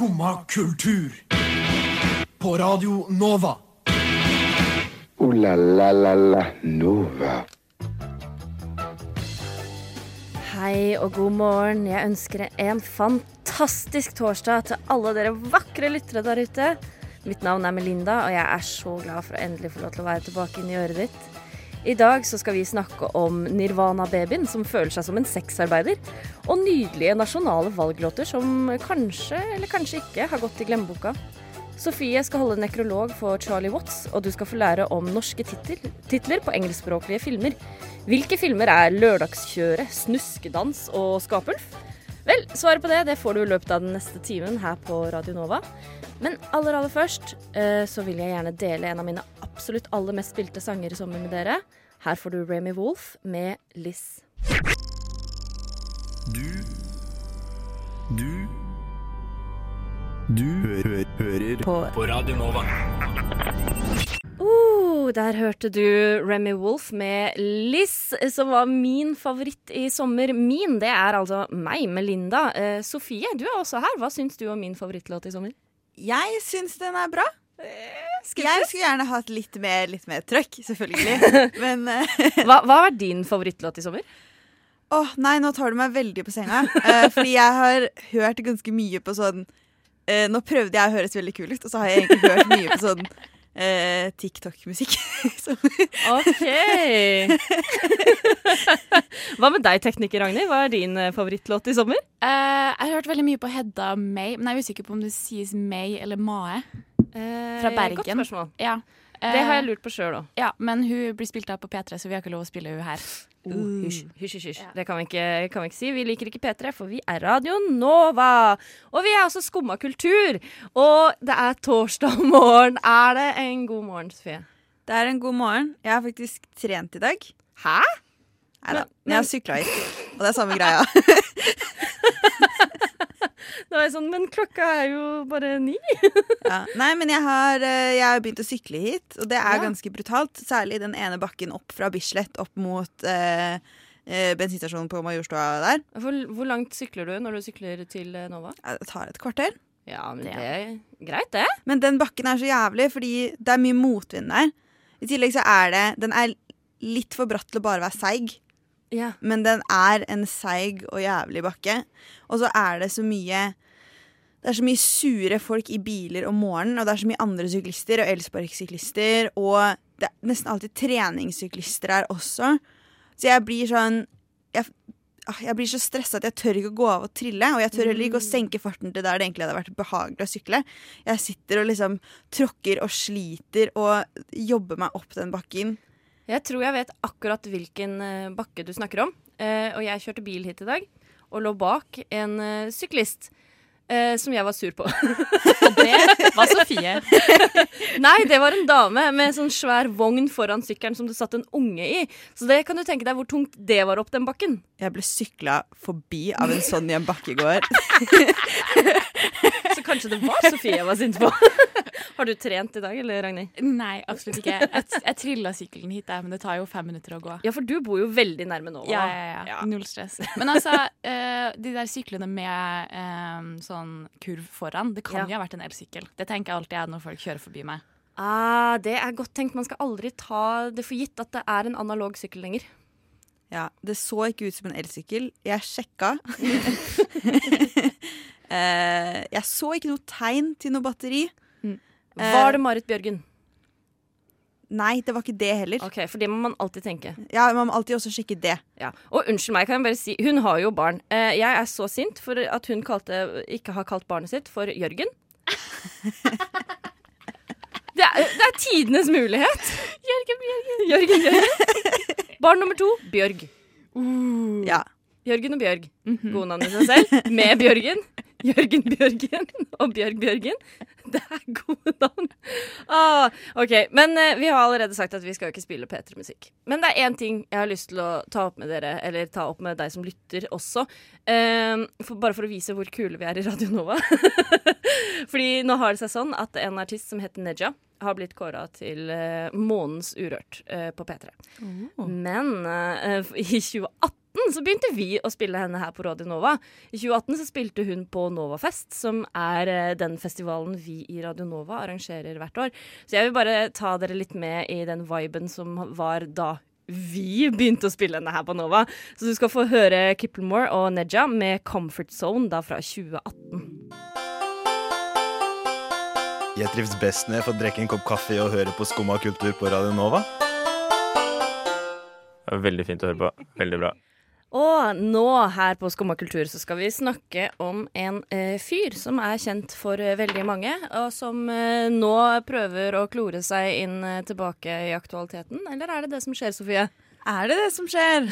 Skumma kultur. På Radio Nova. O-la-la-la-la-Nova. Hei og god morgen. Jeg ønsker en fantastisk torsdag til alle dere vakre lyttere der ute. Mitt navn er Melinda, og jeg er så glad for å endelig få lov til å være tilbake inn i øret ditt. I dag så skal vi snakke om Nirvana-babyen som føler seg som en sexarbeider, og nydelige nasjonale valglåter som kanskje, eller kanskje ikke, har gått i glemmeboka. Sofie skal holde nekrolog for Charlie Watts, og du skal få lære om norske titler, titler på engelskspråklige filmer. Hvilke filmer er 'Lørdagskjøret', 'Snuskedans' og 'Skapulf'? Vel, svaret på det det får du i løpet av den neste timen her på Radio Nova. Men aller aller først eh, så vil jeg gjerne dele en av mine absolutt aller mest spilte sanger i sommer med dere. Her får du Remy Wolf med Liss. Du Du Du hø hø hører på. på Radio Nova. Der hørte du Remy Wolf med Liz, som var min favoritt i sommer. Min, det er altså meg, Melinda. Eh, Sofie, du er også her. Hva syns du om min favorittlåt i sommer? Jeg syns den er bra. Jeg skulle gjerne hatt litt mer, litt mer trøkk, selvfølgelig. Men eh, Hva, hva er din favorittlåt i sommer? åh, nei, nå tar du meg veldig på senga. Eh, fordi jeg har hørt ganske mye på sånn eh, Nå prøvde jeg å høres veldig kul ut, og så har jeg egentlig hørt mye på sånn eh, TikTok-musikk. OK. Hva med deg, tekniker Ragnhild? Hva er din eh, favorittlåt i sommer? Eh, jeg har hørt veldig mye på Hedda May, men jeg er usikker på om det sies May eller Mae. Fra Bergen. Godt spørsmål. Ja. Det har jeg lurt på sjøl òg. Ja, men hun blir spilt av på P3, så vi har ikke lov å spille hun her. Oh, hysj, hysj, hysj. Ja. Det kan vi, ikke, kan vi ikke si. Vi liker ikke P3, for vi er Radio Nova. Og vi er også Skumma kultur. Og det er torsdag morgen. Er det en god morgen, Sofie? Det er en god morgen. Jeg har faktisk trent i dag. Hæ? Nei da. Jeg har sykla hit. Og det er samme greia. Da er jeg sånn, men klokka er jo bare ni. Ja. Nei, men jeg har, eh, jeg har begynt å sykle hit, og det er Ja. ganske brutalt. Særlig den ene bakken opp fra Bislett opp mot eh, eh, bensinstasjonen på Majorstua der. Hvor, hvor langt sykler du når du sykler til eh, Nova? Det tar et kvarter. Ja, men Det- det er greit, det. Men den bakken er så jævlig, fordi det er mye motvind der. I tillegg så er det Den er litt for bratt til å bare være seig, Ja. men den er en seig og jævlig bakke. Og så er det så mye Det er så mye sure folk i biler om morgenen, og det er så mye andre syklister og elsparkesyklister, og det er nesten alltid treningssyklister her også. Så jeg blir sånn Jeg, ah, jeg blir så stressa at jeg tør ikke å gå av og trille. Og jeg tør heller ikke å senke farten til der det egentlig hadde vært behagelig å sykle. Jeg sitter og liksom tråkker og sliter og jobber meg opp den bakken. Jeg tror jeg vet akkurat hvilken eh, bakke du snakker om. Eh, og jeg kjørte bil hit i dag og lå bak en eh, syklist eh, som jeg var sur på. Og det var Sofie. Nei, det var en dame med sånn svær vogn foran sykkelen som det satt en unge i. Så det kan du tenke deg hvor tungt det var opp den bakken. Jeg ble sykla forbi av en sånn i en bakke i går. Kanskje det var Sofie jeg var sint på. Har du trent i dag, eller Ragnhild? Nei, absolutt ikke. Jeg, jeg trilla sykkelen hit, men det tar jo fem minutter å gå. Ja, for du bor jo veldig nærme nå. Ja, ja, ja. Null stress. Men altså, eh, de der syklene med eh, sånn kurv foran, det kan Ja. jo ha vært en elsykkel. Det tenker jeg alltid jeg når folk kjører forbi meg. Ah, det er godt tenkt. Man skal aldri ta det for gitt at det er en analog sykkel lenger. Ja, Det så ikke ut som en elsykkel. Jeg sjekka. Eh, jeg så ikke noe tegn til noe batteri. Var det Marit Bjørgen? Nei, det var ikke det heller. Ok, For det må man alltid tenke. Ja, Man må alltid også sjekke det. Ja. Og unnskyld meg, kan jeg bare si, hun har jo barn. Eh, jeg er så sint for at hun kalte, ikke har kalt barnet sitt for Jørgen. Det er, det er tidenes mulighet. Jørgen, Bjørgen. Jørgen, Jørgen. Barn nummer to Bjørg. Ja. Jørgen og Bjørg. Gode navn i seg selv. Med Bjørgen. Jørgen Bjørgen og Bjørg Bjørgen. Det er gode navn. Ah, ok, Men eh, vi har allerede sagt at vi skal ikke spille P3-musikk. Men det er én ting jeg har lyst til å ta opp med dere, eller ta opp med deg som lytter også. Eh, for, bare for å vise hvor kule vi er i Radio Nova. Fordi nå har det seg sånn at en artist som heter Neja, har blitt kåra til eh, månens Urørt eh, på P3. Men eh, i 2018 2018 så begynte vi å spille henne her på Radio Nova. I 2018 så spilte hun på Novafest, som er eh, den festivalen vi i Radio Nova arrangerer hvert år. Så jeg vil bare ta dere litt med i den viben som var da vi begynte å spille henne her på Nova. Så du skal få høre Kipplemore og Neja med 'Comfort Zone' da fra 2018. Jeg trives best når jeg får drikke en kopp kaffe og høre på Skumma kultur på Radio Nova. Det er Veldig fint å høre på. Veldig bra. Og nå her på Skumma kultur så skal vi snakke om en eh, fyr som er kjent for eh, veldig mange, og som eh, nå prøver å klore seg inn eh, tilbake i aktualiteten. Eller er det det som skjer, Sofie? Er det det som skjer?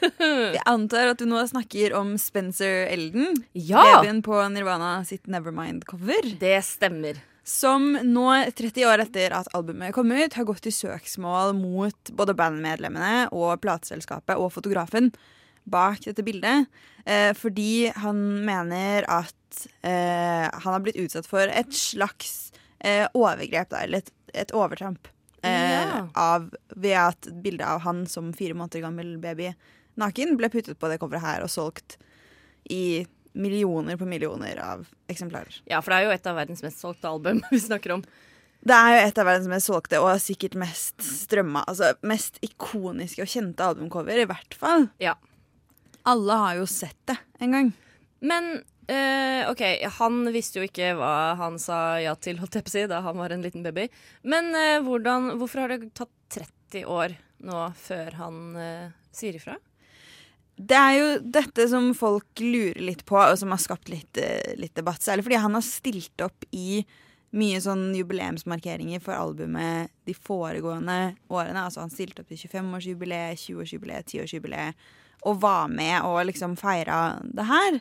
Jeg antar at du nå snakker om Spencer Elden. Ja! Babyen på Nirvana sitt Nevermind-cover. Det stemmer. Som nå, 30 år etter at albumet kom ut, har gått i søksmål mot både bandmedlemmene og plateselskapet og fotografen bak dette bildet. Eh, fordi han mener at eh, han har blitt utsatt for et slags eh, overgrep, da, eller et, et overtramp. Eh, Ja. av, ved at bildet av han som fire måneder gammel baby naken ble puttet på det coveret her og solgt i millioner på millioner av eksemplarer. Ja, for det er jo et av verdens mest solgte album vi snakker om. Det er jo et av verdens mest solgte og sikkert mest strømma. Altså mest ikoniske og kjente albumcover, i hvert fall. Ja. Alle har jo sett det en gang. Men eh, OK, han visste jo ikke hva han sa ja til, holdt jeg på å si, da han var en liten baby. Men eh, hvordan, hvorfor har det tatt 30 år nå før han eh, sier ifra? Det er jo dette som folk lurer litt på, og som har skapt litt, eh, litt debatt. Særlig fordi han har stilt opp i mye sånn jubileumsmarkeringer for albumet de foregående årene. Altså han stilte opp i 25-årsjubileet, 20-årsjubileet, 10-årsjubileet, og var med og liksom feira det her.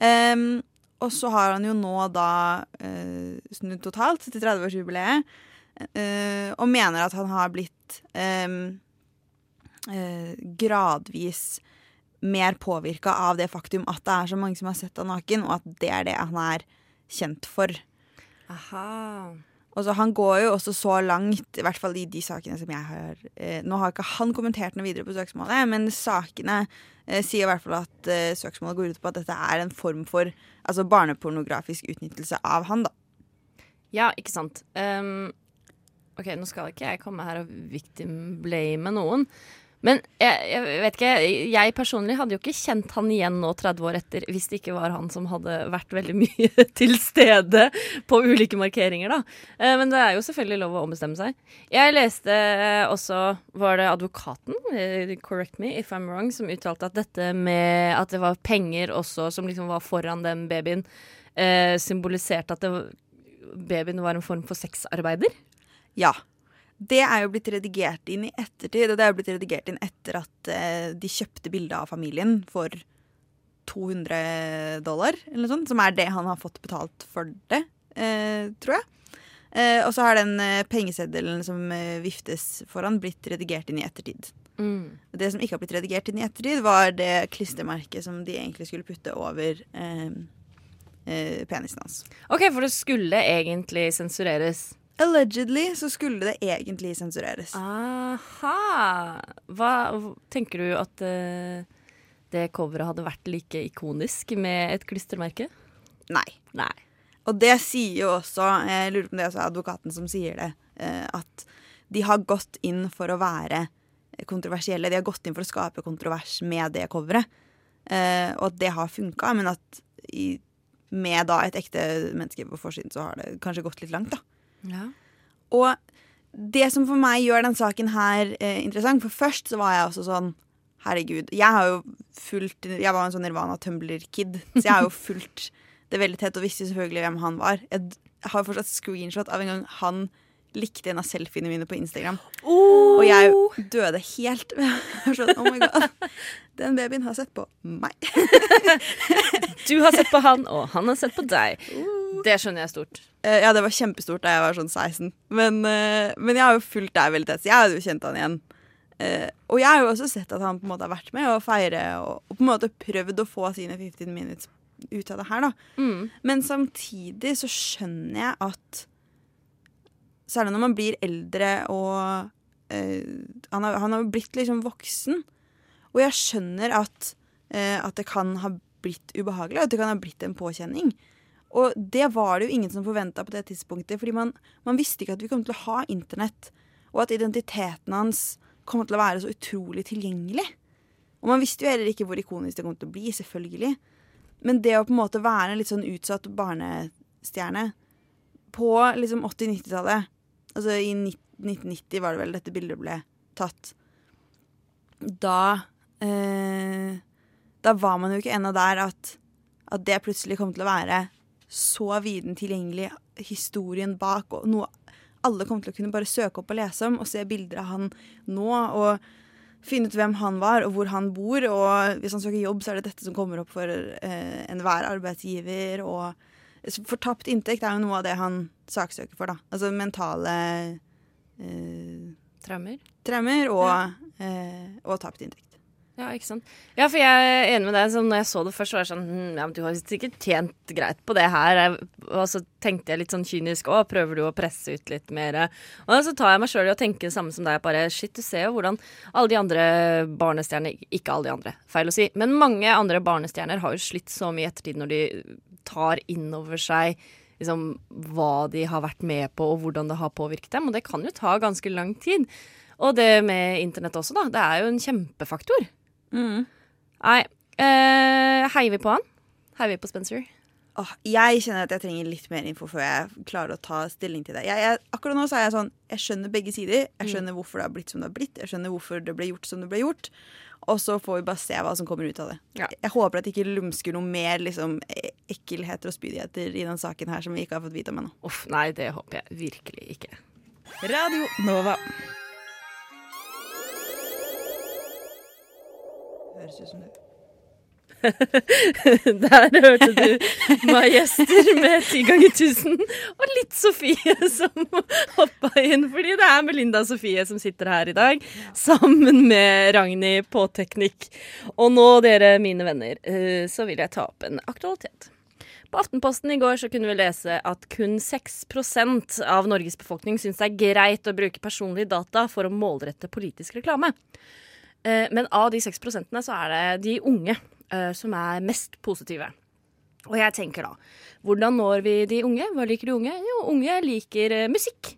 Um, og så har han jo nå da uh, snudd totalt til 30-årsjubileet, Uh, og mener at han har blitt um, uh, gradvis mer påvirka av det faktum at det er så mange som har sett han naken, og at det er det han er kjent for. Aha. Og Han går jo også så langt, i hvert fall i de sakene som jeg har eh, Nå har ikke han kommentert noe videre på søksmålet, men sakene eh, sier i hvert fall at eh, søksmålet går ut på at dette er en form for altså barnepornografisk utnyttelse av han. da. Ja, ikke sant. Um, OK, nå skal ikke jeg komme her og victim-blame noen. Men jeg, jeg vet ikke, jeg personlig hadde jo ikke kjent han igjen nå 30 år etter hvis det ikke var han som hadde vært veldig mye til stede på ulike markeringer, da. Eh, Men det er jo selvfølgelig lov å ombestemme seg. Jeg leste eh, også, var det advokaten, eh, correct me if I'm wrong, som uttalte at dette med at det var penger også som liksom var foran den babyen, symboliserte at det, babyen var en form for sexarbeider. Ja. Det er jo blitt redigert inn i ettertid, og det er jo blitt redigert inn etter at eh, de kjøpte bildet av familien for 200 dollar, eller sånt, som er det han har fått betalt for det, eh, tror jeg. Eh, og så har den pengeseddelen som viftes foran, blitt redigert inn i ettertid. Det som ikke har blitt redigert inn i ettertid, var det klistremerket som de egentlig skulle putte over penisen hans. OK, for det skulle egentlig sensureres. Allegedly så skulle det egentlig sensureres. Aha. Hva tenker du at uh, det coveret hadde vært like ikonisk med et klistremerke? Nei. Nei. Og det sier jo også, jeg lurer på om det er advokaten som sier det, Uh, at de har gått inn for å være kontroversielle. De har gått inn for å skape kontrovers med det coveret. Uh, og at det har funka, men at i, med da et ekte menneske på forsiden, så har det kanskje gått litt langt, da. Ja. Og det som for meg gjør den saken her eh, interessant, for først så var jeg også sånn Herregud. Jeg har jo fulgt Jeg var en sånn Nirvana Tumbler-kid, så jeg har jo fulgt det veldig tett og visste selvfølgelig hvem han var. Jeg har fortsatt screenshot av en gang han likte en av selfiene mine på Instagram. Og jeg døde helt. Sånn, oh my god Den babyen har sett på meg. Du har sett på han, og han har sett på deg. Det skjønner jeg stort. Eh, ja, det var kjempestort da jeg var sånn 16. Men, eh, men jeg har jo fulgt deg veldig tett, så jeg hadde jo kjent han igjen. Eh, og jeg har jo også sett at han på en måte har vært med å feire og, og på en måte prøvd å få sine 15 minutes ut av det her, da. Mm. Men samtidig så skjønner jeg at Særlig når man blir eldre og eh, han, har, han har blitt liksom voksen. Og jeg skjønner at eh, at det kan ha blitt ubehagelig, at det kan ha blitt en påkjenning. Og det var det jo ingen som forventa på det tidspunktet, fordi man, man visste ikke at vi kom til å ha internett, og at identiteten hans kom til å være så utrolig tilgjengelig. Og man visste jo heller ikke hvor ikonisk det kom til å bli, selvfølgelig. Men det å på en måte være en litt sånn utsatt barnestjerne på liksom 80-90-tallet Altså i 1990 var det vel dette bildet ble tatt. Da eh, Da var man jo ikke ennå der at, at det plutselig kom til å være så viden tilgjengelig, historien bak, og noe alle kommer til å kunne bare søke opp og lese om, og se bilder av han nå, og finne ut hvem han var, og hvor han bor. Og hvis han søker jobb, så er det dette som kommer opp for eh, enhver arbeidsgiver. Og fortapt inntekt er jo noe av det han saksøker for, da. Altså mentale eh, Traumer? traumer og, eh, og tapt inntekt. Ja, ikke sant. Ja, for jeg er enig med deg. Så når jeg så det først, så var jeg sånn hm, Ja, men du har sikkert tjent greit på det her. Og så tenkte jeg litt sånn kynisk Å, prøver du å presse ut litt mer? Og så tar jeg meg sjøl i å tenke det samme som deg. Bare shit, du ser jo hvordan alle de andre barnestjerner Ikke alle de andre, feil å si. Men mange andre barnestjerner har jo slitt så mye i ettertid når de tar inn over seg liksom, hva de har vært med på, og hvordan det har påvirket dem. Og det kan jo ta ganske lang tid. Og det med internett også, da. Det er jo en kjempefaktor. Mm. Nei. Uh, heier vi på han? Heier vi på Spencer? Oh, jeg kjenner at jeg trenger litt mer info før jeg klarer å ta stilling til det. Jeg, jeg, akkurat nå så er jeg sånn Jeg skjønner begge sider. Jeg skjønner hvorfor det har blitt som det har blitt. Jeg skjønner hvorfor det ble gjort som det ble gjort. Og så får vi bare se hva som kommer ut av det. Ja. Jeg håper at det ikke lumsker noe mer liksom, e- ekkelheter og spydigheter i den saken her som vi ikke har fått vite om ennå. Uff, nei, det håper jeg virkelig ikke. Radio Nova. Høres ut som det. Der hørte du Majester med ti ganger tusen, og litt Sofie som hoppa inn. Fordi det er Melinda og Sofie som sitter her i dag, sammen med Ragnhild på teknikk. Og nå, dere mine venner, eh, så vil jeg ta opp en aktualitet. På Aftenposten i går så kunne vi lese at kun 6% av Norges befolkning syns det er greit å bruke personlige data for å målrette politisk reklame. Eh, Men av de 6 så er det de unge eh, som er mest positive. Og jeg tenker da, hvordan når vi de unge? Hva liker de unge? Jo, unge liker eh, musikk.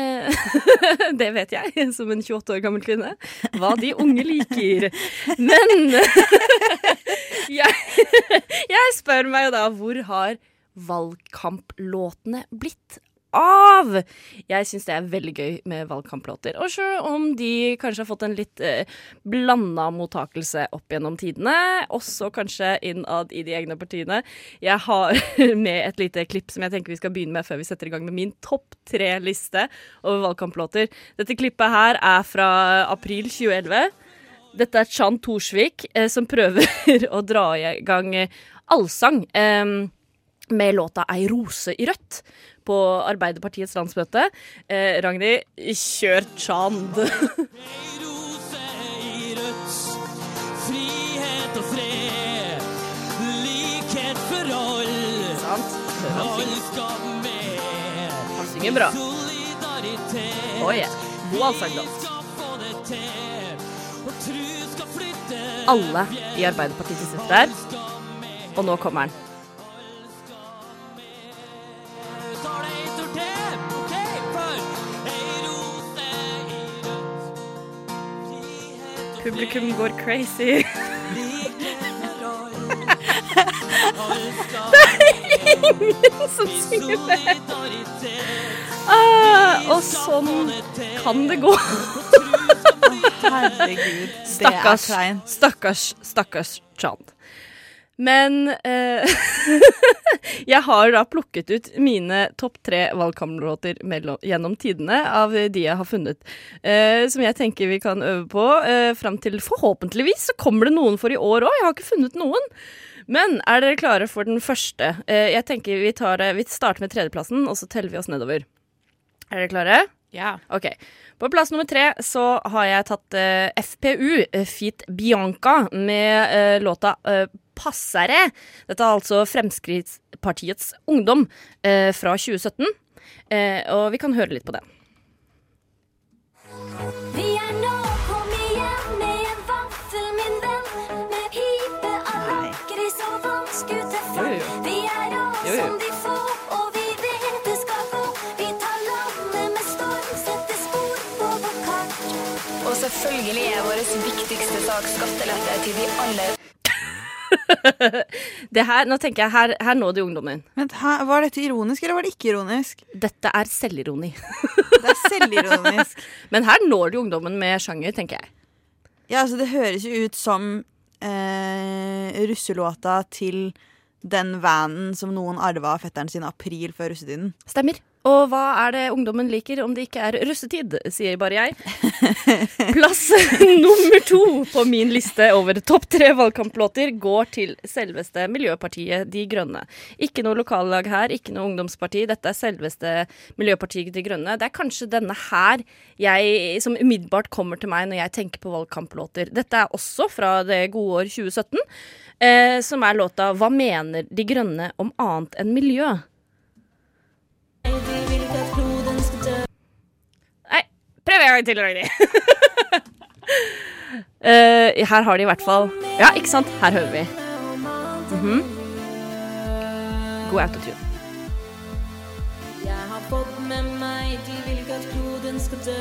Det vet jeg, som en 28 år gammel kvinne. Hva de unge liker. Men jeg, jeg spør meg jo da, hvor har valgkamplåtene blitt av? Jeg syns det er veldig gøy med valgkamplåter. Og selv om de kanskje har fått en litt eh, blanda mottakelse opp gjennom tidene, også kanskje innad i de egne partiene. Jeg har med et lite klipp som jeg tenker vi skal begynne med før vi setter i gang med min topp tre-liste over valgkamplåter. Dette klippet her er fra april 2011. Dette er Chan Torsvik eh, som prøver å dra i gang eh, allsang eh, med låta 'Ei rose i rødt' på Arbeiderpartiets landsmøte. Eh, Ragnhild, kjør Chand. Frihet og fred, likhet for alle. Sant? Alle skal med. Han synger bra. Solidaritet. Oh yeah. God allsang, flytte. Alle i Arbeiderpartiet sitter der. Og nå kommer han. Publikum går crazy. det skal Ingen som synger det. Ah, og sånn kan det gå. Herregud, det er Stakkars, kleint. stakkars, stakkars Chand. Men eh, jeg har da plukket ut mine topp tre valgkamplåter gjennom tidene av de jeg har funnet, eh, som jeg tenker vi kan øve på eh, fram til forhåpentligvis så kommer det noen for i år òg. Jeg har ikke funnet noen. Men er dere klare for den første? Eh, jeg tenker Vi, tar det, vi starter med tredjeplassen, og så teller vi oss nedover. Er dere klare? Ja. Ok. På plass nummer tre så har jeg tatt eh, FPU, eh, Feat Bianca, med eh, låta passe. Dette er altså Fremskrittspartiets Ungdom eh, fra 2017. Eh, og vi kan høre litt på den. Vi er nå kom igjen med en vaffel, min venn. Med pipe av lakris og vannskuterfang. Vi er rå som de få, og vi vet det skal gå. Vi tar landet med storm, setter spor på vårt kart. Og selvfølgelig er vår viktigste sak skattelette til de aller her, nå tenker jeg, her, her nådde ungdommen. Vent, her, Var dette ironisk, eller var det ikke ironisk? Dette er selvironi. Det er selvironisk. Men her når det ungdommen med sjanger, tenker jeg. Ja, altså Det høres jo ut som eh, russelåta til den vanen som noen arva av fetteren sin i april før russetiden. Stemmer. Og hva er det ungdommen liker om det ikke er russetid, sier bare jeg. Plass nummer to på min liste over topp tre valgkamplåter går til selveste Miljøpartiet De Grønne. Ikke noe lokallag her, ikke noe ungdomsparti. Dette er selveste Miljøpartiet De Grønne. Det er kanskje denne her jeg, som umiddelbart kommer til meg når jeg tenker på valgkamplåter. Dette er også fra det gode år 2017, eh, som er låta 'Hva mener De Grønne om annet enn miljø'? Prøv en gang til, Ragni. uh, her har de i hvert fall Ja, ikke sant? Her hører vi. Mhm. God autotune. Jeg har fått med meg de vil ikke at kloden skal dø.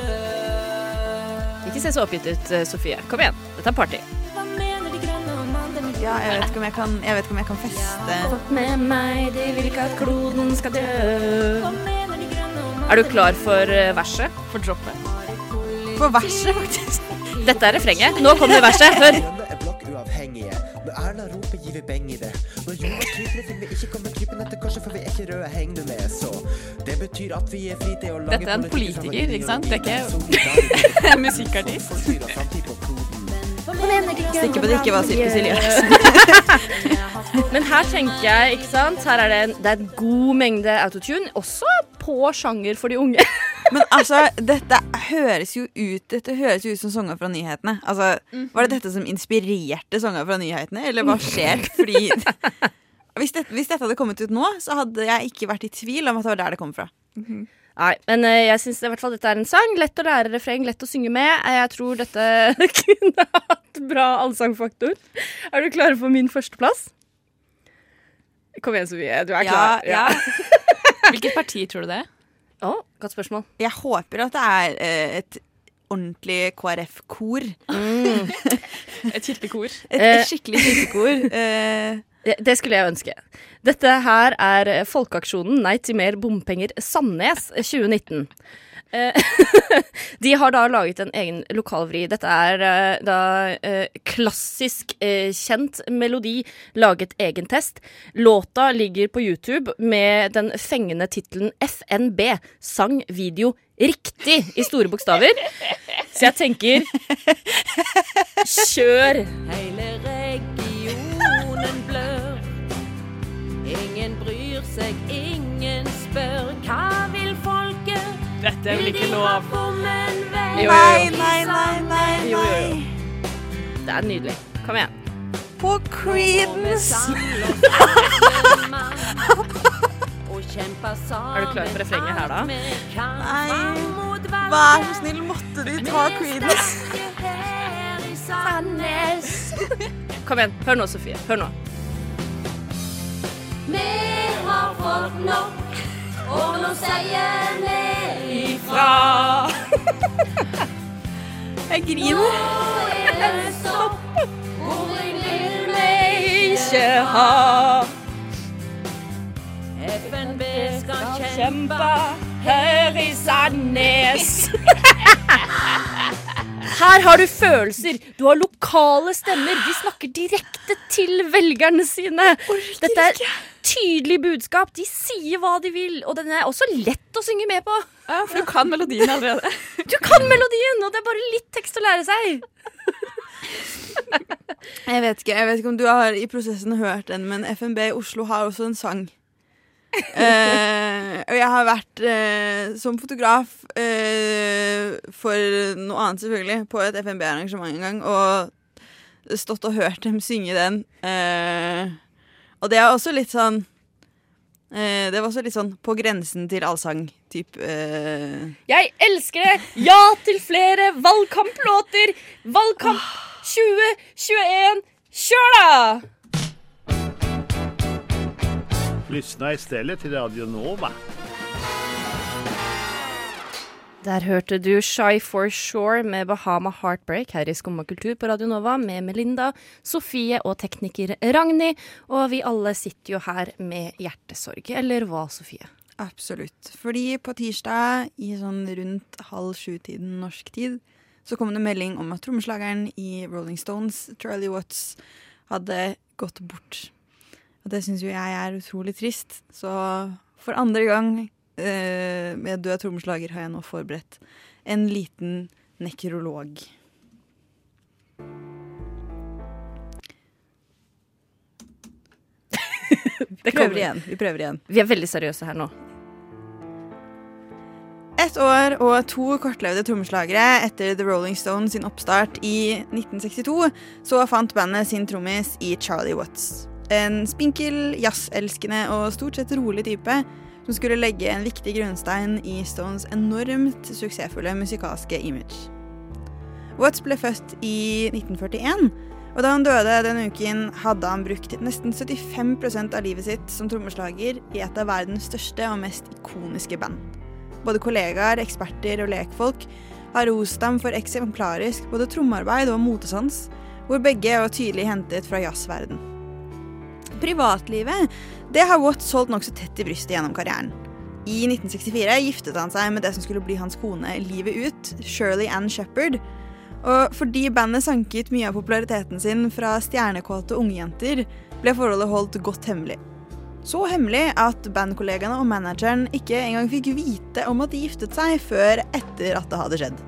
Ikke se så oppgitt ut, eh, Sofie. Kom igjen. Dette er party. Hva mener de grønne om andre Ja, jeg vet ikke om jeg kan, jeg vet ikke om jeg kan feste Fått med meg, de vil ikke at kloden skal dø. Hva mener de grønne om Er du klar for eh, verset? For droppet. For verset, faktisk. Dette er refrenget. Nå kommer verset. Hør. Er. Når Erna roper, gir vi beng i det. Når jorda kryper, til vi ikke kommer krypende til korset, for vi er ikke røde. henger du med, så Det betyr at vi er fri til å lage Dette er en politiker, ikke sant? Det er ikke ikke en musikkartist. Sikker på at det ikke var Sirkus Elias. Men her tenker jeg, ikke sant Her er det en, det er en god mengde autotune, også på sjanger for de unge. Men altså, dette høres jo ut Dette høres jo ut som sanger fra nyhetene. Altså, Var det dette som inspirerte sanger fra nyhetene, eller hva skjer? Fordi hvis dette, hvis dette hadde kommet ut nå, så hadde jeg ikke vært i tvil om at det var der det kom fra. Nei, men eh, jeg syns i hvert fall dette er en sang. Lett å lære refreng, lett å synge med. Eh, Jeg tror dette kunne hatt bra allsangfaktor. Er du klare for min førsteplass? Kom igjen, Sofie. Du er Ja, klar. ja. Hvilket parti tror du det er? Å, godt spørsmål. Jeg håper at det er eh, et ordentlig KrF-kor. Et kirkekor. Et, Eh. et skikkelig kirkekor. Eh, Det, skulle jeg ønske. Dette her er eh, Folkeaksjonen Nei til mer bompenger Sandnes 2019. Eh, De har da laget en egen lokalvri. Dette er eh, da eh, klassisk kjent melodi, laget egen test. Låta ligger på YouTube med den fengende tittelen FNB, sang, video, riktig i store bokstaver. Så jeg tenker kjør! Hele regionen blør. Ingen bryr seg, ingen spør. Hva folket? Dette er vel ikke lov. Jo, jo, nei, nei, nei, nei, Jo, jo, jo. Det er nydelig. Kom igjen. På Creedence! Er du klar for refrenget her, da? Nei, vær så snill, måtte du ta Creedence? Kom igjen. Hør nå, Sofie. Hør nå. Vi har fått nok, og nå sier vi ifra. Jeg griner. Nå er det stopp, hvor vil vi Ikke ha FNB skal kjempe. her i Sandnes. Her har du følelser, du har lokale stemmer. De snakker direkte til velgerne sine. Dette er tydelig budskap. De sier hva de vil, og den er også lett å synge med på. Ja, for du kan melodien allerede. Du kan melodien, og det er bare litt tekst å lære seg. Jeg vet ikke jeg vet ikke om du har i prosessen hørt den, men FNB i Oslo har også en sang. Eh, og jeg har vært eh, som fotograf eh, for noe annet, selvfølgelig, på et FNB-arrangement en gang, og stått og hørt dem synge den. Eh, og det er også litt sånn eh, Det var også litt sånn på grensen til allsang. Typ, eh, Jeg elsker det! Ja til flere valgkamplåter! Valgkamp 2021, kjør da! Lyssna istället till Radio Nova. Der hørte du Shy for Shore med Bahama Heartbreak her i Skumma kultur på Radio Nova med Melinda, Sofie og tekniker Ragnhild. Og vi alle sitter jo her med hjertesorg. Eller hva, Sofie? Absolutt. Fordi på tirsdag i sånn rundt halv sju-tiden norsk tid, så kom det melding om at trommeslageren i Rolling Stones, Charlie Watts, hadde gått bort. Og det syns jo jeg er utrolig trist. Så for andre gang eh, med død trommeslager har jeg nå forberedt en liten nekrolog. Vi prøver igjen. Vi prøver igjen. Vi er veldig seriøse her nå. Ett år og to kortlevde trommeslagere etter The Rolling Stones sin oppstart i 1962, så fant bandet sin trommis i Charlie Watts. En spinkel, jazzelskende og stort sett rolig type som skulle legge en viktig grunnstein i Stones enormt suksessfulle musikalske image. Watts ble født i 1941, og da han døde den uken, hadde han brukt nesten 75% av livet sitt som trommeslager i et av verdens største og mest ikoniske band. Både kollegaer, eksperter og lekfolk har rost dem for eksemplarisk både trommearbeid og motesans, hvor begge var tydelig hentet fra jazzverden. Privatlivet det har Watts holdt nokså tett i brystet gjennom karrieren. I 1964 giftet han seg med det som skulle bli hans kone livet ut, Shirley Ann Shepherd. Og fordi bandet sanket mye av populariteten sin fra stjernekåte ungjenter, ble forholdet holdt godt hemmelig. Så hemmelig at bandkollegaene og manageren ikke engang fikk vite om at de giftet seg før etter at det hadde skjedd.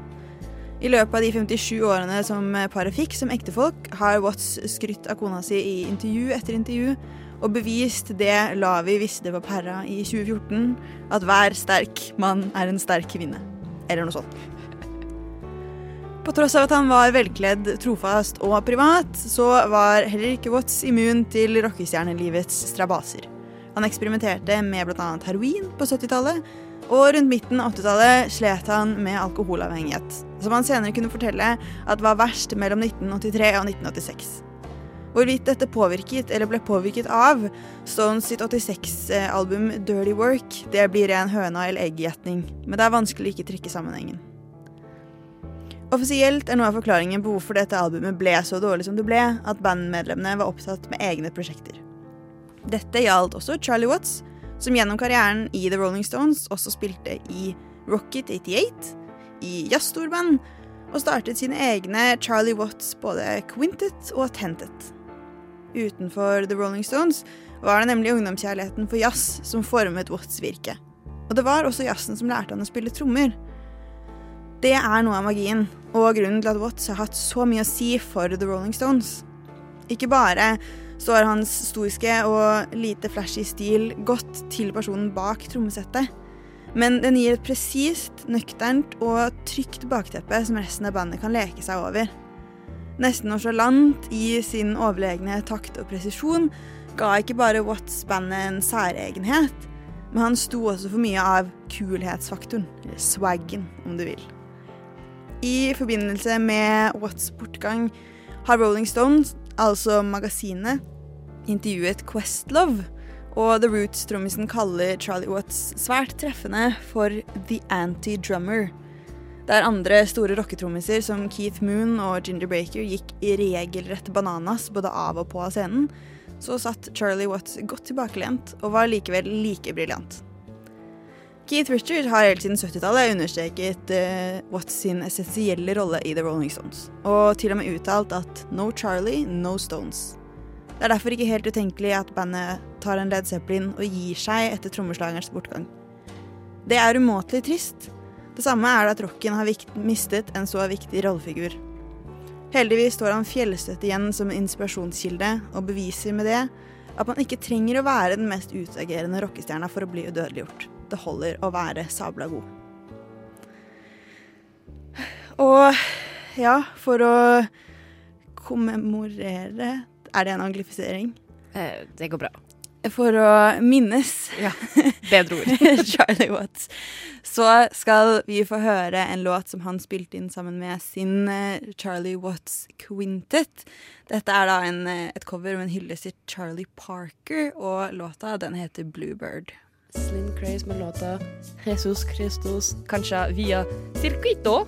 I løpet av de 57 årene som paret fikk som ektefolk, har Watts skrytt av kona si i intervju etter intervju, og bevist det Lavi visste på Perra i 2014, at hver sterk mann er en sterk kvinne. Eller noe sånt. På tross av at han var velkledd, trofast og privat, så var heller ikke Watts immun til rockestjernelivets strabaser. Han eksperimenterte med bl.a. heroin på 70-tallet, og rundt midten av 80-tallet slet han med alkoholavhengighet, som han senere kunne fortelle at var verst mellom 1983 og 1986. Hvorvidt dette påvirket, eller ble påvirket av, Stones sitt 86-album Dirty Work, det blir ren høna eller egg-gjetning, men det er vanskelig å ikke trekke sammenhengen. Offisielt er noe av forklaringen på hvorfor dette albumet ble så dårlig som det ble, at bandmedlemmene var opptatt med egne prosjekter. Dette gjaldt også Charlie Watts, som gjennom karrieren i The Rolling Stones også spilte i Rocket 88, i jazzstorband, og startet sine egne Charlie Watts både Quintet og Tentet. Utenfor The Rolling Stones var det nemlig ungdomskjærligheten for jazz som formet Watts virke. Og det var også jazzen som lærte han å spille trommer. Det er noe av magien, og grunnen til at Watts har hatt så mye å si for The Rolling Stones. Ikke bare står hans stoiske og lite flashy stil godt til personen bak trommesettet, men den gir et presist, nøkternt og trygt bakteppe som resten av bandet kan leke seg over. Nesten nonchalant i sin overlegne takt og presisjon ga ikke bare Watts bandet en særegenhet, men han sto også for mye av kulhetsfaktoren, eller swaggen, om du vil. I forbindelse med Watts bortgang har Rolling Stones, altså magasinet, intervjuet Questlove, og The Roots-trommisen kaller Charlie Watts svært treffende for The Anti-Drummer. Der andre store rocketrommiser som Keith Moon og Ginger Baker gikk i regelrett bananas både av og på av scenen, så satt Charlie Watts godt tilbakelent og var likevel like briljant. Keith Richard har helt siden 70-tallet understreket uh, Watts sin essensielle rolle i The Rolling Stones, og til og med uttalt at no Charlie, no Stones. Det er derfor ikke helt utenkelig at bandet tar en Led Zeppelin og gir seg etter trommeslagerens bortgang. Det er umåtelig trist. Det samme er det at rocken har mistet en så viktig rollefigur. Heldigvis står han fjellstøtt igjen som en inspirasjonskilde, og beviser med det at man ikke trenger å være den mest utagerende rockestjerna for å bli udødeliggjort. Det holder å være sabla god. Og ja, for å kommemorere Er det en anglifisering? Eh, det går bra. For å minnes Ja, bedre ord. Charlie Watts, så skal vi få høre en låt som han spilte inn sammen med sin eh, Charlie Watts Quintet. Dette er da en, eh, et cover med en hyllest til Charlie Parker, og låta den heter Bluebird. Slim Craze med låta Jesus Christus, kanskje via Circuito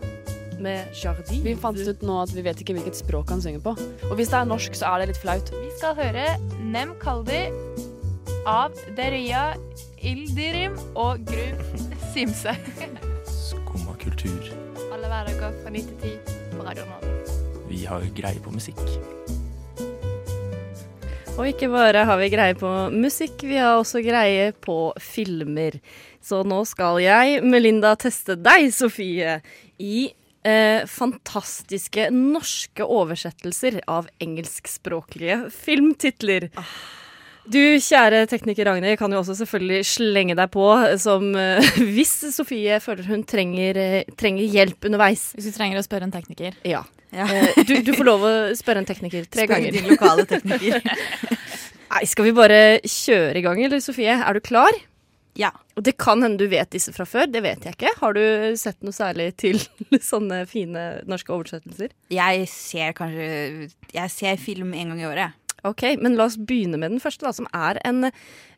med Jardi. Vi fant ut nå at vi vet ikke hvilket språk han synger på. Og hvis det er norsk, så er det litt flaut. Vi skal høre Nem Kaldi av Deria Ildirim og Gru Simse. Skumma kultur. Alle hverdager fra 9 til 10 på Radio Nova. Vi har greie på musikk. Og ikke bare har vi greie på musikk, vi har også greie på filmer. Så nå skal jeg, Melinda, teste deg, Sofie, i eh, fantastiske norske oversettelser av engelskspråklige filmtitler. Du kjære tekniker Ragnhild kan jo også selvfølgelig slenge deg på som eh, hvis Sofie føler hun trenger, eh, trenger hjelp underveis. Hvis du trenger å spørre en tekniker. Ja. Eh, du, du får lov å spørre en tekniker tre Spør ganger. din lokale tekniker. Nei, skal vi bare kjøre i gang, eller Sofie? Er du klar? Ja. Og det kan hende du vet disse fra før, det vet jeg ikke. Har du sett noe særlig til sånne fine norske oversettelser? Jeg ser kanskje Jeg ser film en gang i året. Ok, men la oss begynne med den første, da, som er en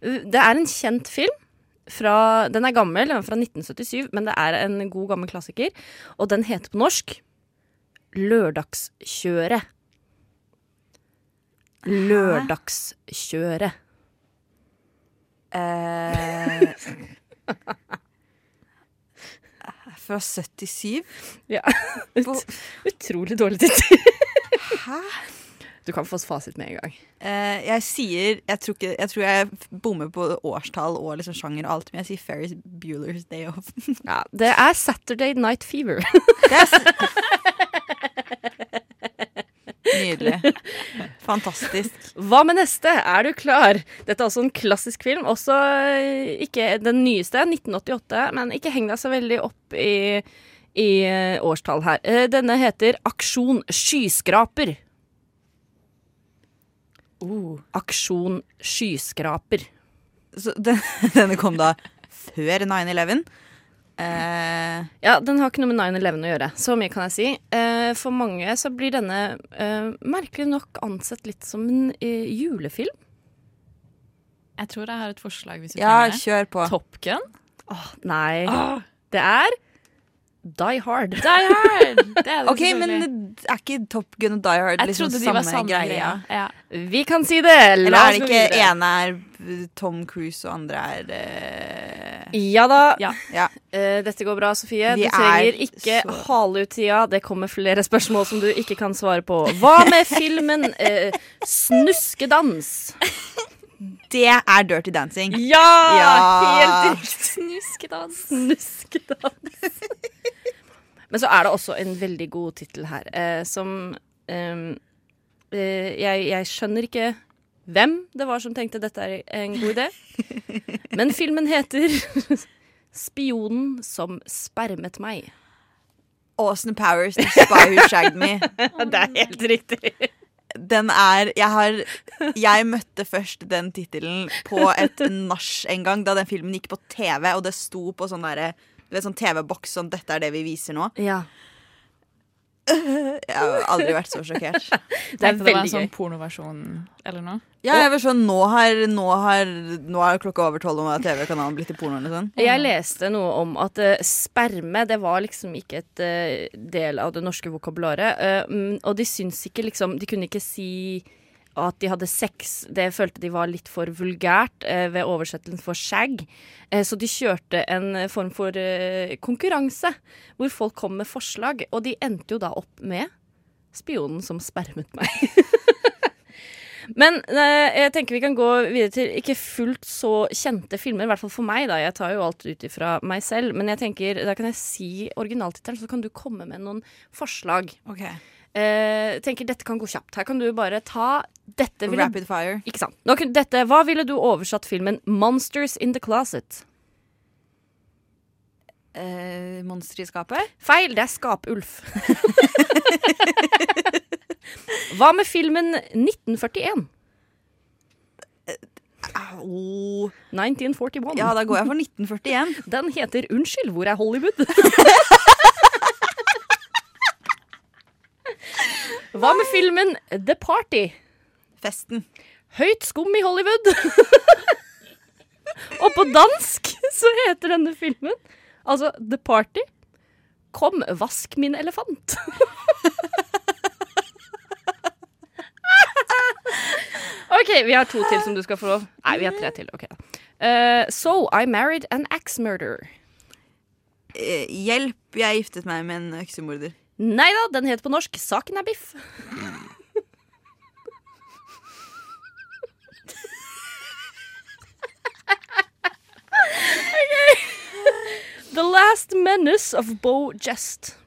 Det er en kjent film. Fra, den er gammel, den er fra 1977, men det er en god gammel klassiker. Og den heter på norsk Lørdagskjøret. Lørdagskjøret. Eh, fra 77? Ja. Ut, utrolig dårlig tittel. Hæ? Du kan få fasit med en gang. Uh, jeg sier jeg tror, ikke, jeg tror jeg bommer på årstall og liksom sjanger og alt, men jeg sier Ferris Bueller's Day Off. Ja, det er Saturday Night Fever. Er Nydelig. Fantastisk. Hva med neste? Er du klar? Dette er også en klassisk film. Også eh, ikke den nyeste, 1988, men ikke heng deg så veldig opp i, i eh, årstall her. Denne heter Aksjon skyskraper. Aksjon skyskraper. Så den, denne kom da før 9-11. Uh. Ja, den har ikke noe med 9-11 å gjøre. Så mye kan jeg si. Uh, for mange så blir denne uh, merkelig nok ansett litt som en eh, julefilm. Jeg tror jeg har et forslag hvis ja, trenger det. kjør på. Top Gun. Åh, nei. Åh. Det er Die Hard. Die Hard! Det er det Ok, men er ikke Top Gun og Die Hard Jeg liksom samme, var samme greia? Ja. Vi kan si det. Eller er det ikke ene er eh, Tom Cruise og andre er uh... Ja da. Ja. Ja. Uh, dette går bra, Sofie. Vi du trenger er ikke så- hale ut tida. Det kommer flere spørsmål som du ikke kan svare på. Hva med filmen uh, Snuskedans? Det er Dirty Dancing. Ja! Ja. Helt riktig. Snuskedans. Snuskedans. Men så er det også en veldig god tittel her, eh, som eh, eh, jeg, jeg skjønner ikke hvem det var som tenkte dette er en god idé. Men filmen heter 'Spionen som spermet meg'. Austin Powers, The Spy Who Shagged Me. Det er helt riktig. Den er Jeg har Jeg møtte først den tittelen på et nach en gang, da den filmen gikk på TV, og det sto på sånn derre du vet, sånn TV-boks sånn 'Dette er det vi viser nå'. Ja. Jeg har aldri vært så sjokkert. Det er Tenkte det var en sånn pornoversjon eller noe. Ja, jeg var sånn, nå har, nå har Nå er klokka over tolv, og TV-kanalen blitt til porno. Liksom. Jeg leste noe om at uh, sperme det var liksom ikke et uh, del av det norske vokabularet. mm, og de syns ikke liksom De kunne ikke si at de hadde sex. Det følte de var litt for vulgært eh, ved oversettelsen for shag. Eh, så de kjørte en eh, form for eh, konkurranse hvor folk kom med forslag. Og de endte jo da opp med 'Spionen som spermet meg'. Men eh, jeg tenker vi kan gå videre til ikke fullt så kjente filmer, i hvert fall for meg. da, Jeg tar jo alt ut ifra meg selv. Men jeg tenker, da kan jeg si originaltittelen, så kan du komme med noen forslag. Eh, tenker Dette kan gå kjapt. Her kan du bare ta dette ville- Rapid fire. Ikke sant. Nå, dette, hva ville du oversatt filmen 'Monsters in the Closet'? Eh, Monster i skapet? Feil, det er Skapulf. Hva med filmen 1941? Au. 1941. Ja, da går jeg for 1941. Den heter 'Unnskyld, hvor er Hollywood'? Hva med filmen 'The Party'? Festen. Høyt skum i Hollywood. Og på dansk så heter denne filmen altså The Party. Kom, vask min elefant. OK, vi har to til som du skal få lov. Nei, vi har tre til. ok Uh, So I married an axe murderer. Eh, hjelp, jeg giftet meg med en øksemorder. Nei da, den heter på norsk Saken er biff. Ok. The Last Menace of Bo Jest.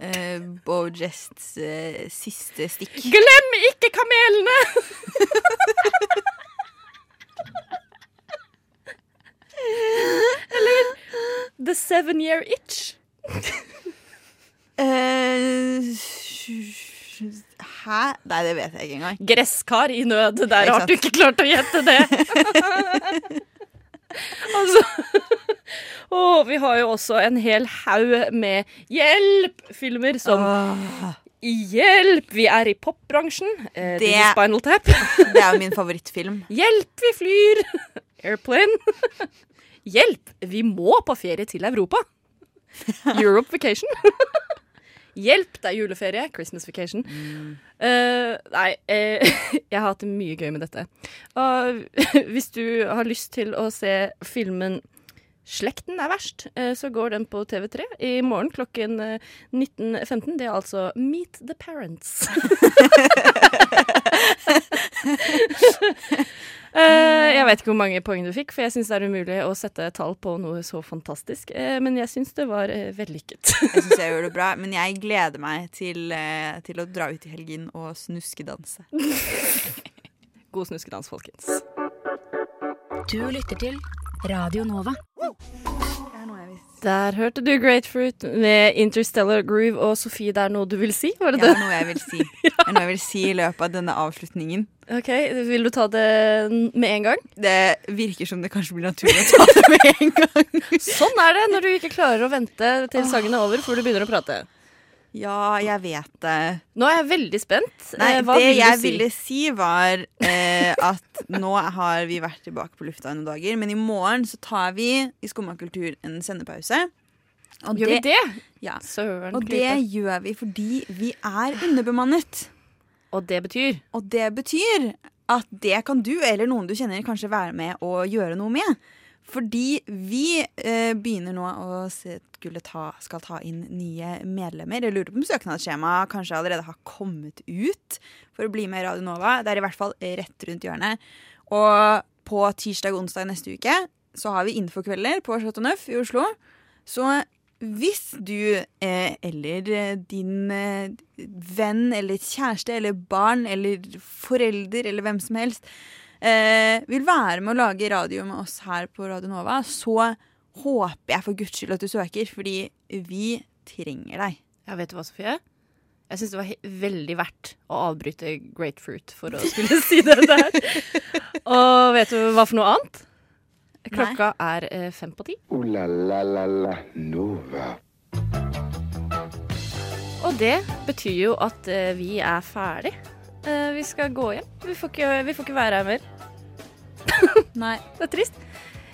Uh, Bo Jests uh, siste stikk. Glem ikke kamelene! Eller The Seven Year Itch. uh, hæ? Nei, det vet jeg ikke engang. Gresskar i nød. Der har du ikke klart å gjette det. altså Og vi har jo også en hel haug med hjelp-filmer som Hjelp! Vi er i popbransjen. Eh, Det- er Spinal Tap. Det er jo min favorittfilm. Hjelp, vi flyr! Airplane. Hjelp! Vi må på ferie til Europa. Europe vacation. Hjelp, det er juleferie. Christmas vacation. Eh, nei, uh, jeg har hatt det mye gøy med dette. Og hvis du har lyst til å se filmen Slekten er verst, eh, så går den på TV3 i morgen klokken eh, 19.15. Det er altså Meet the Parents. Eh, jeg vet ikke hvor mange poeng du fikk, for jeg syns det er umulig å sette tall på noe så fantastisk. Eh, men jeg syns det var eh, vellykket. Jeg syns jeg gjør det bra, men jeg gleder meg til, eh, til å dra ut i helgen og snuskedanse. God snuskedans, folkens. Du lytter til Radio Nova. Der hørte du Grapefruit med Interstellar Groove og Sofie, det er noe du vil si? Var det Det det? er noe jeg vil si. Det er noe jeg vil si i løpet av denne avslutningen. Ok, Vil du ta det med en gang? Det virker som det kanskje blir naturlig å ta det med en gang. Sånn er det når du ikke klarer å vente til sangen er over før du begynner å prate. Ja, jeg vet det. Nå er jeg veldig spent. Nei, Eh, Hva det vil du jeg si? ville si var eh, at nå har vi vært tilbake på lufta noen dager, men i morgen så tar vi i Skumma kultur en sendepause. Og Gjør vi det? Ja. Søren Og det klype. gjør vi fordi vi er underbemannet. Og det betyr? Og det betyr at det kan du eller noen du kjenner kanskje være med og gjøre noe med. Fordi vi eh, begynner nå å skulle ta, skal ta inn nye medlemmer. Jeg lurer på om søknadsskjemaet kanskje allerede har kommet ut for å bli med i Radio Nova. Det er i hvert fall rett rundt hjørnet. Og på tirsdag og onsdag neste uke så har vi infokvelder på Chateau Neuf i Oslo. Så hvis du eh, eller eh, din eh, venn eller kjæreste eller barn eller forelder eller hvem som helst eh, vil være med å lage radio med oss her på Radio Nova, så håper jeg for guds skyld at du søker, fordi vi trenger deg. Ja, vet du hva, Sofie? Jeg syns det var he veldig verdt å avbryte Grapefruit for å skulle si det der. Og vet du hva for noe annet? Klokka er eh, fem på ti. Ooh la la la la Nova. Og det betyr jo at eh, vi er ferdig. Eh, vi skal gå hjem. Vi får ikke, vi får ikke være her mer. Nei. Det er trist.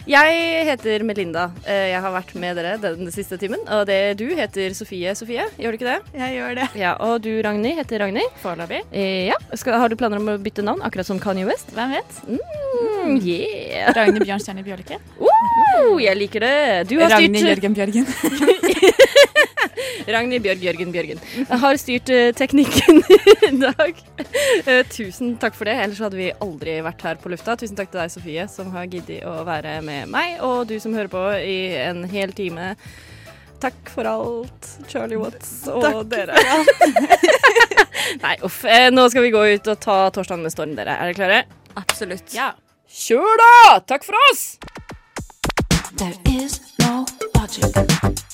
Jeg heter Melinda. Eh, Jeg har vært med dere den siste timen. Og det du heter Sofie Sofie, gjør du ikke det? Jeg gjør det. Ja, Og du Ragnhild heter Ragnhild. Foreløpig. Eh, ja. Skal, har du planer om å bytte navn, akkurat som Kanye West? Hvem vet? Mm, yeah. Ragnhild Bjørnstjerne Bjørke. Uh, jeg liker det. Du har styrt Ragnhild Jørgen Bjørgen. Ragnhild Bjørg Jørgen Bjørgen. Har styrt eh, teknikken i dag. Eh, tusen takk for det, ellers hadde vi aldri vært her på lufta. Tusen takk til deg, Sofie, som har giddet å være med meg, og du som hører på i en hel time. Takk for alt, Charlie Watts og Takk dere. Nei, uff. Eh, Nå skal vi gå ut og ta torsdagen med storm, dere. Er dere klare? Absolutt. Ja. Kjør da! Takk for oss! There is no logic.